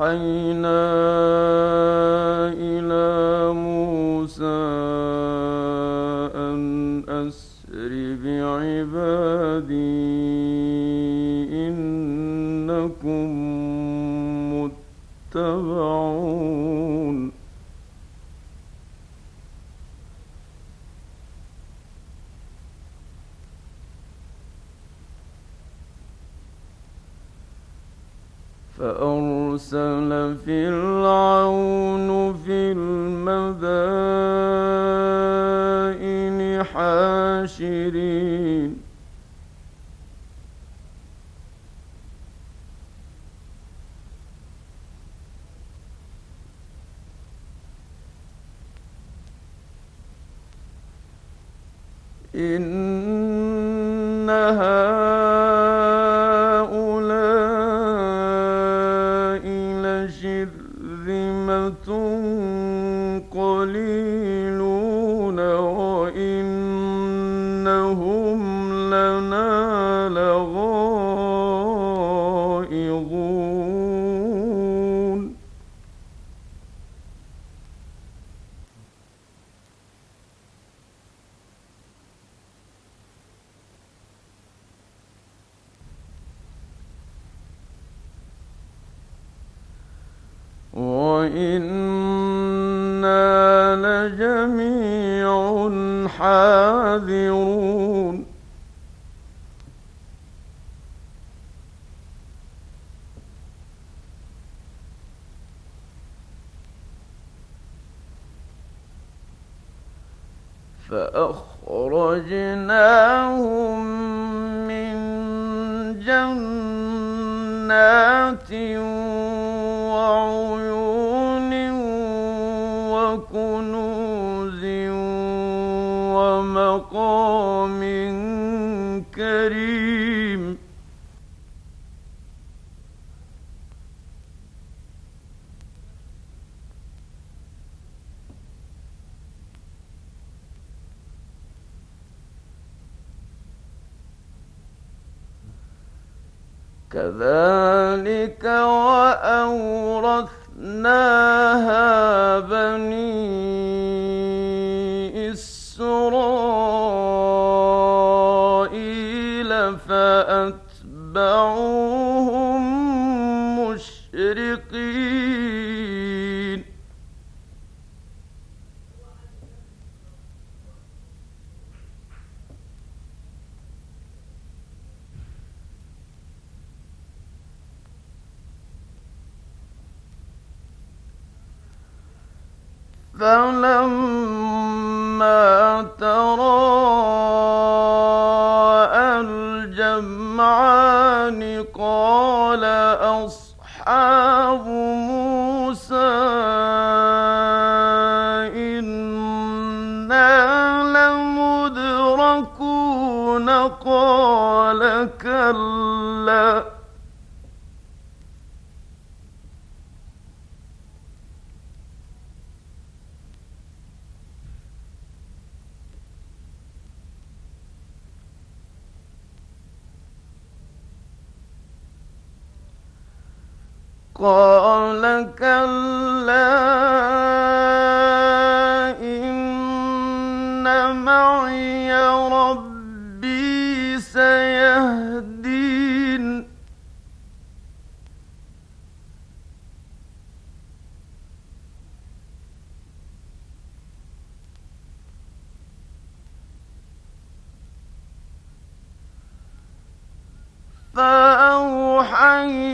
وأوحينا إلى موسى أن أسر بعبادي إنكم متبعون. فأرسل فرعون في المدائن حاشرين وإنا لجميع حاذرون. فأخرجناهم من جنات كريم كذلك وأورثناها بني فلما تراءى قال كلا إن معي ربي سيهدين. فأوحينا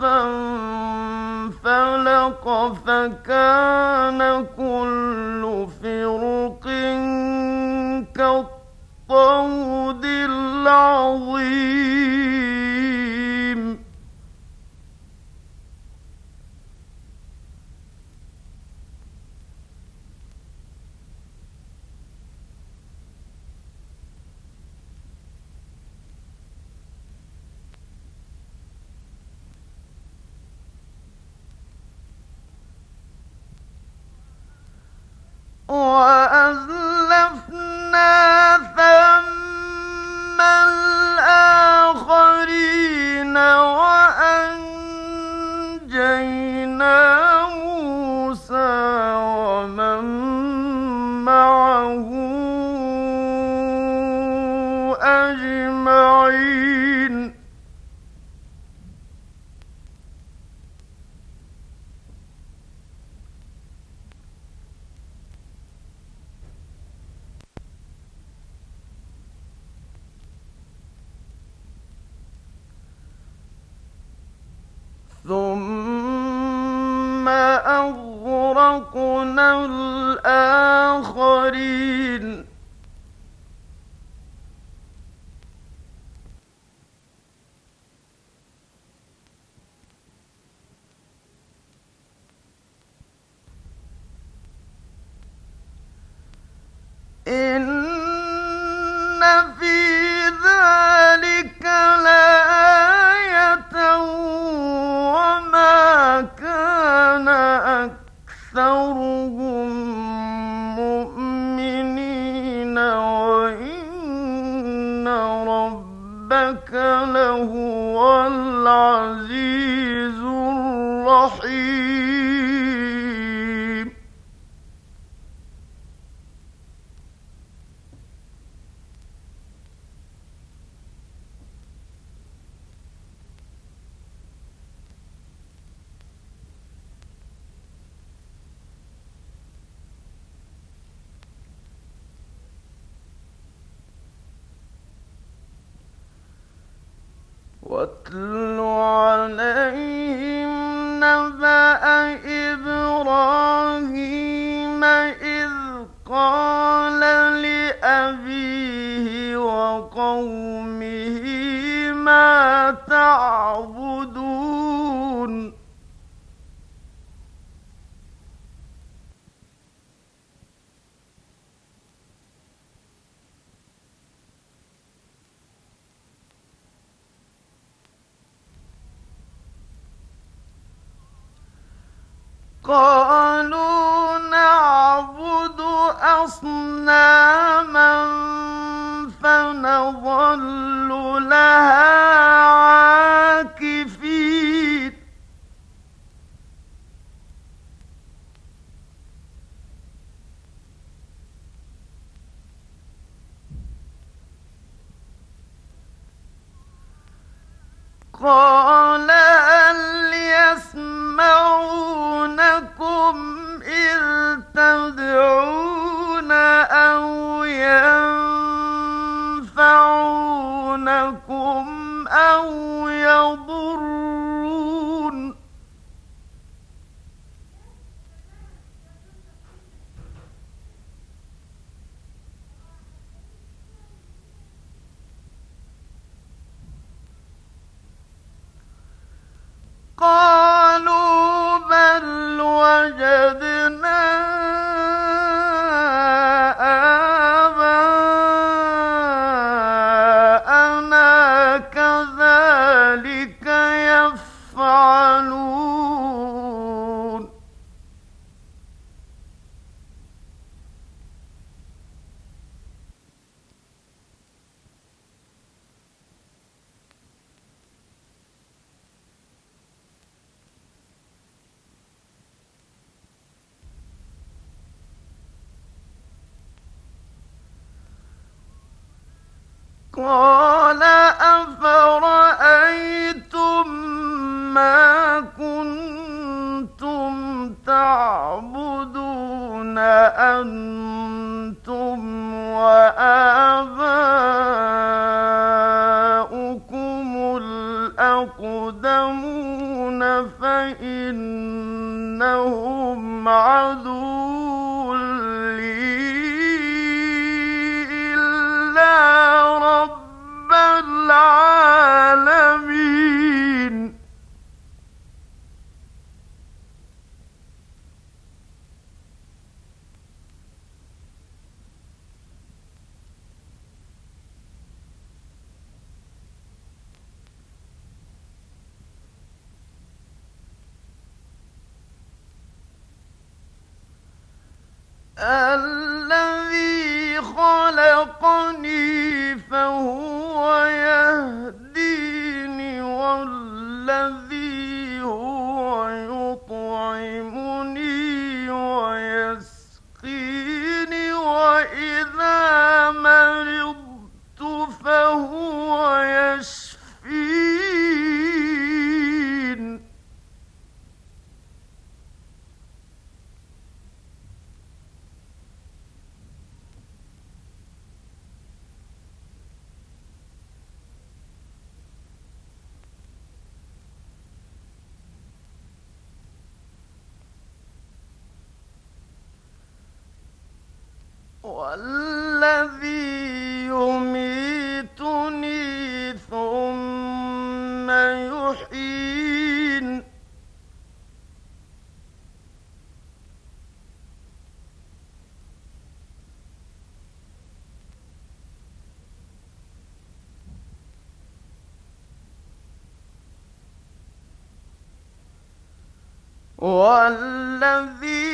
فانفلق فكان كل فرق كالطود العظيم 我 دون الآخرين. إن في ذلك لا واتل Yeah. الأقدمون فإنهم عدو والذي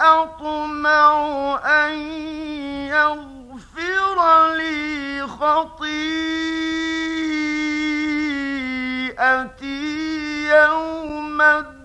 أطمع أن يغفر لي خطيئتي يوم الدين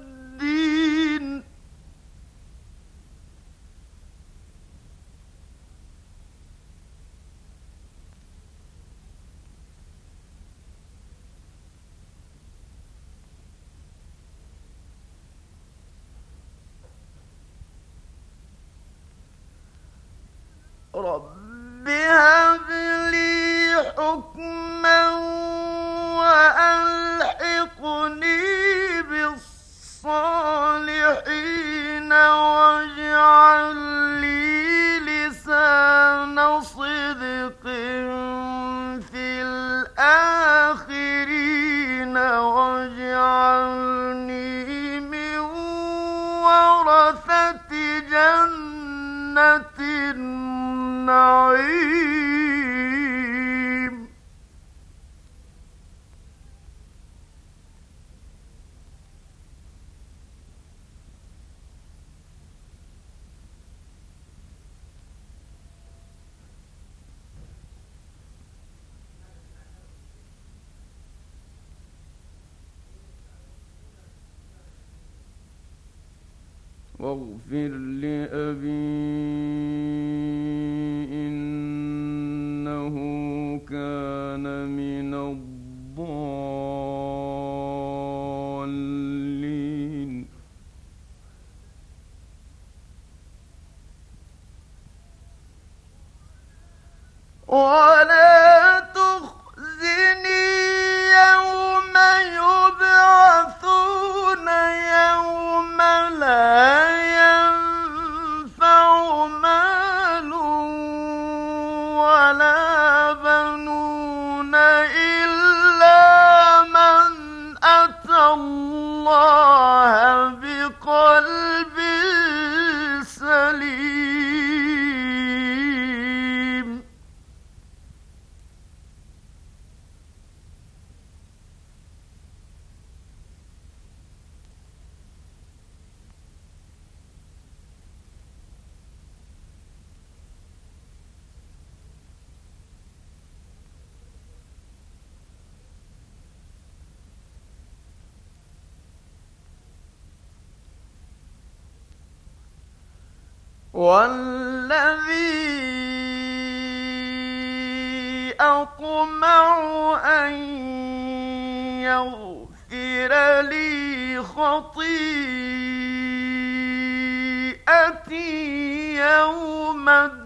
واغفر لأبي إنه كان من الضالين. ولا والذي أطمع أن يغفر لي خطيئتي يوم الدين.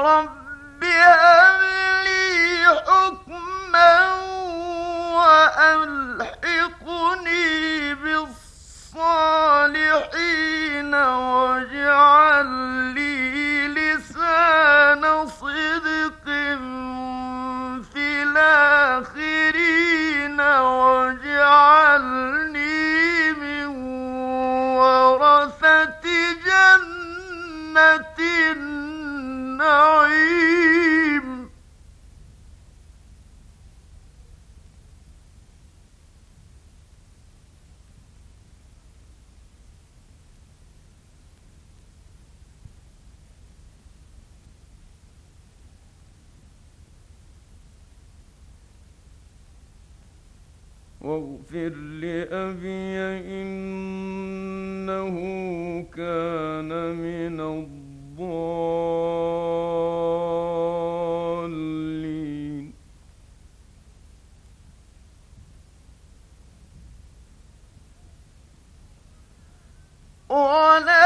رب واغفر لأبي إنه كان من الضالين. ولا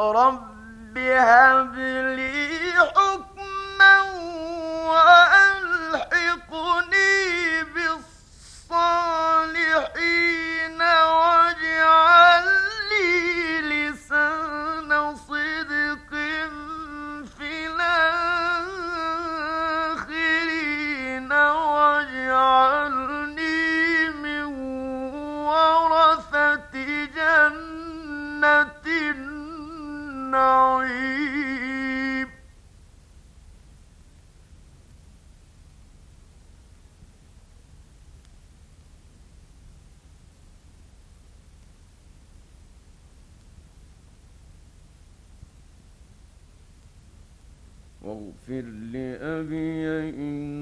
رب هب لي حكما وألحقني واغفر لأبي إنه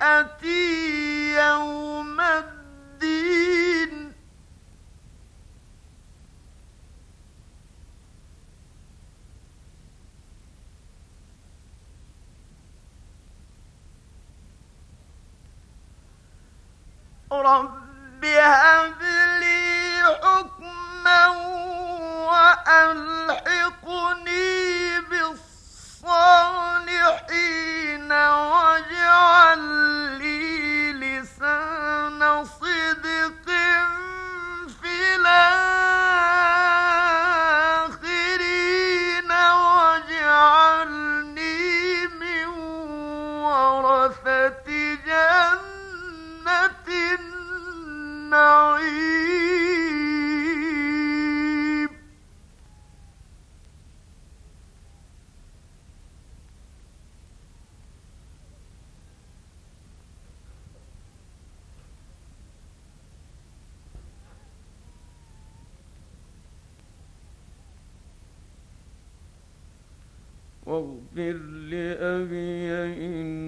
يأتي يوم الدين. رب هذا واغفر لأبي إنه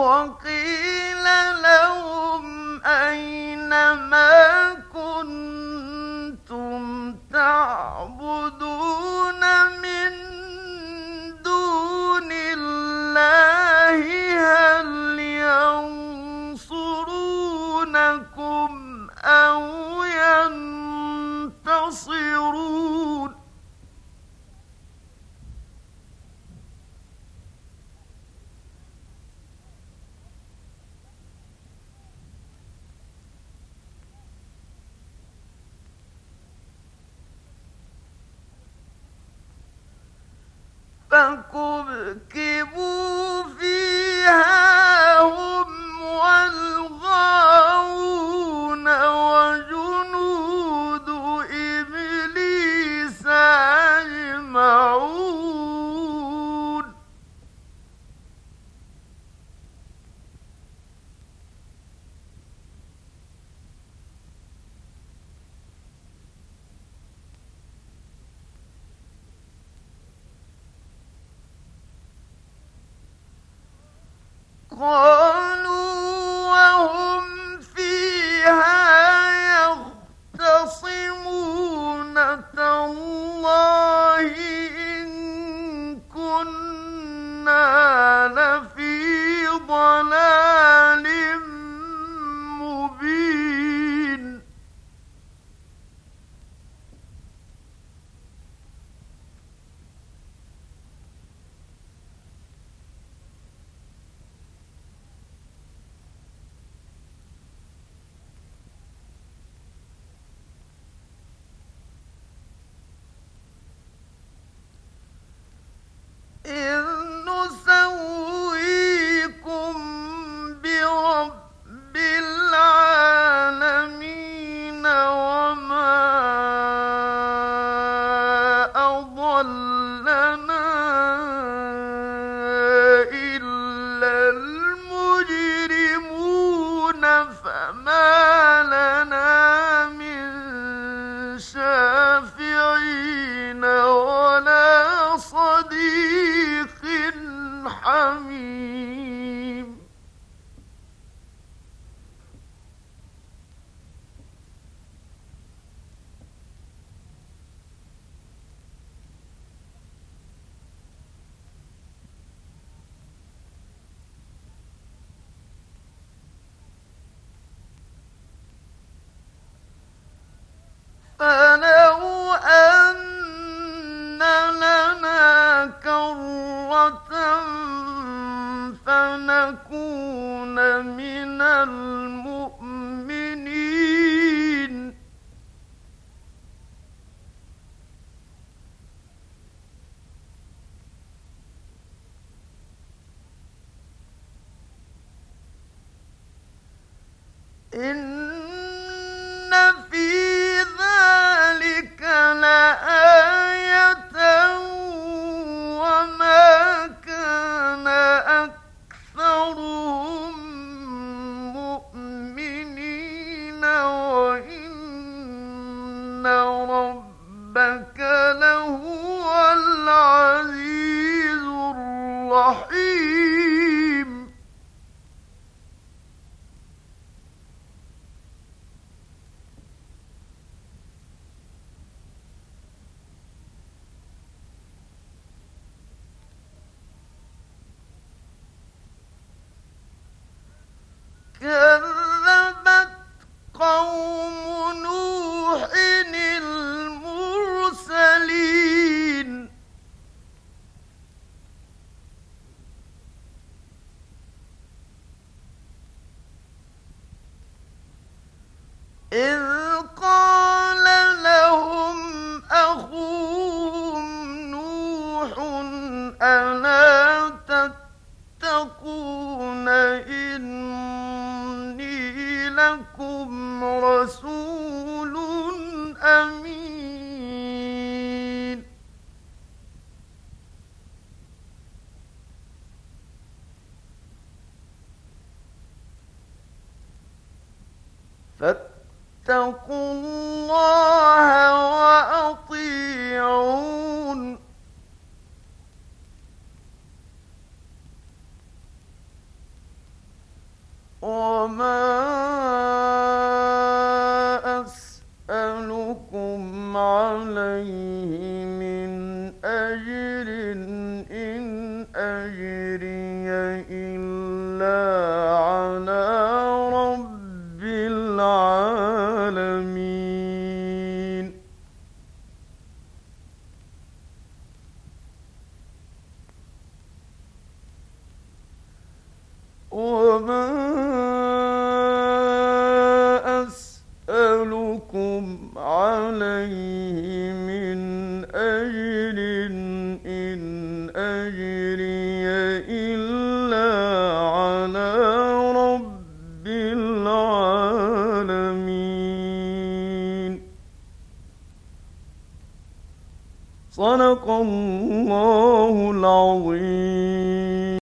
وقيل فكبكبوا فيها فاتقوا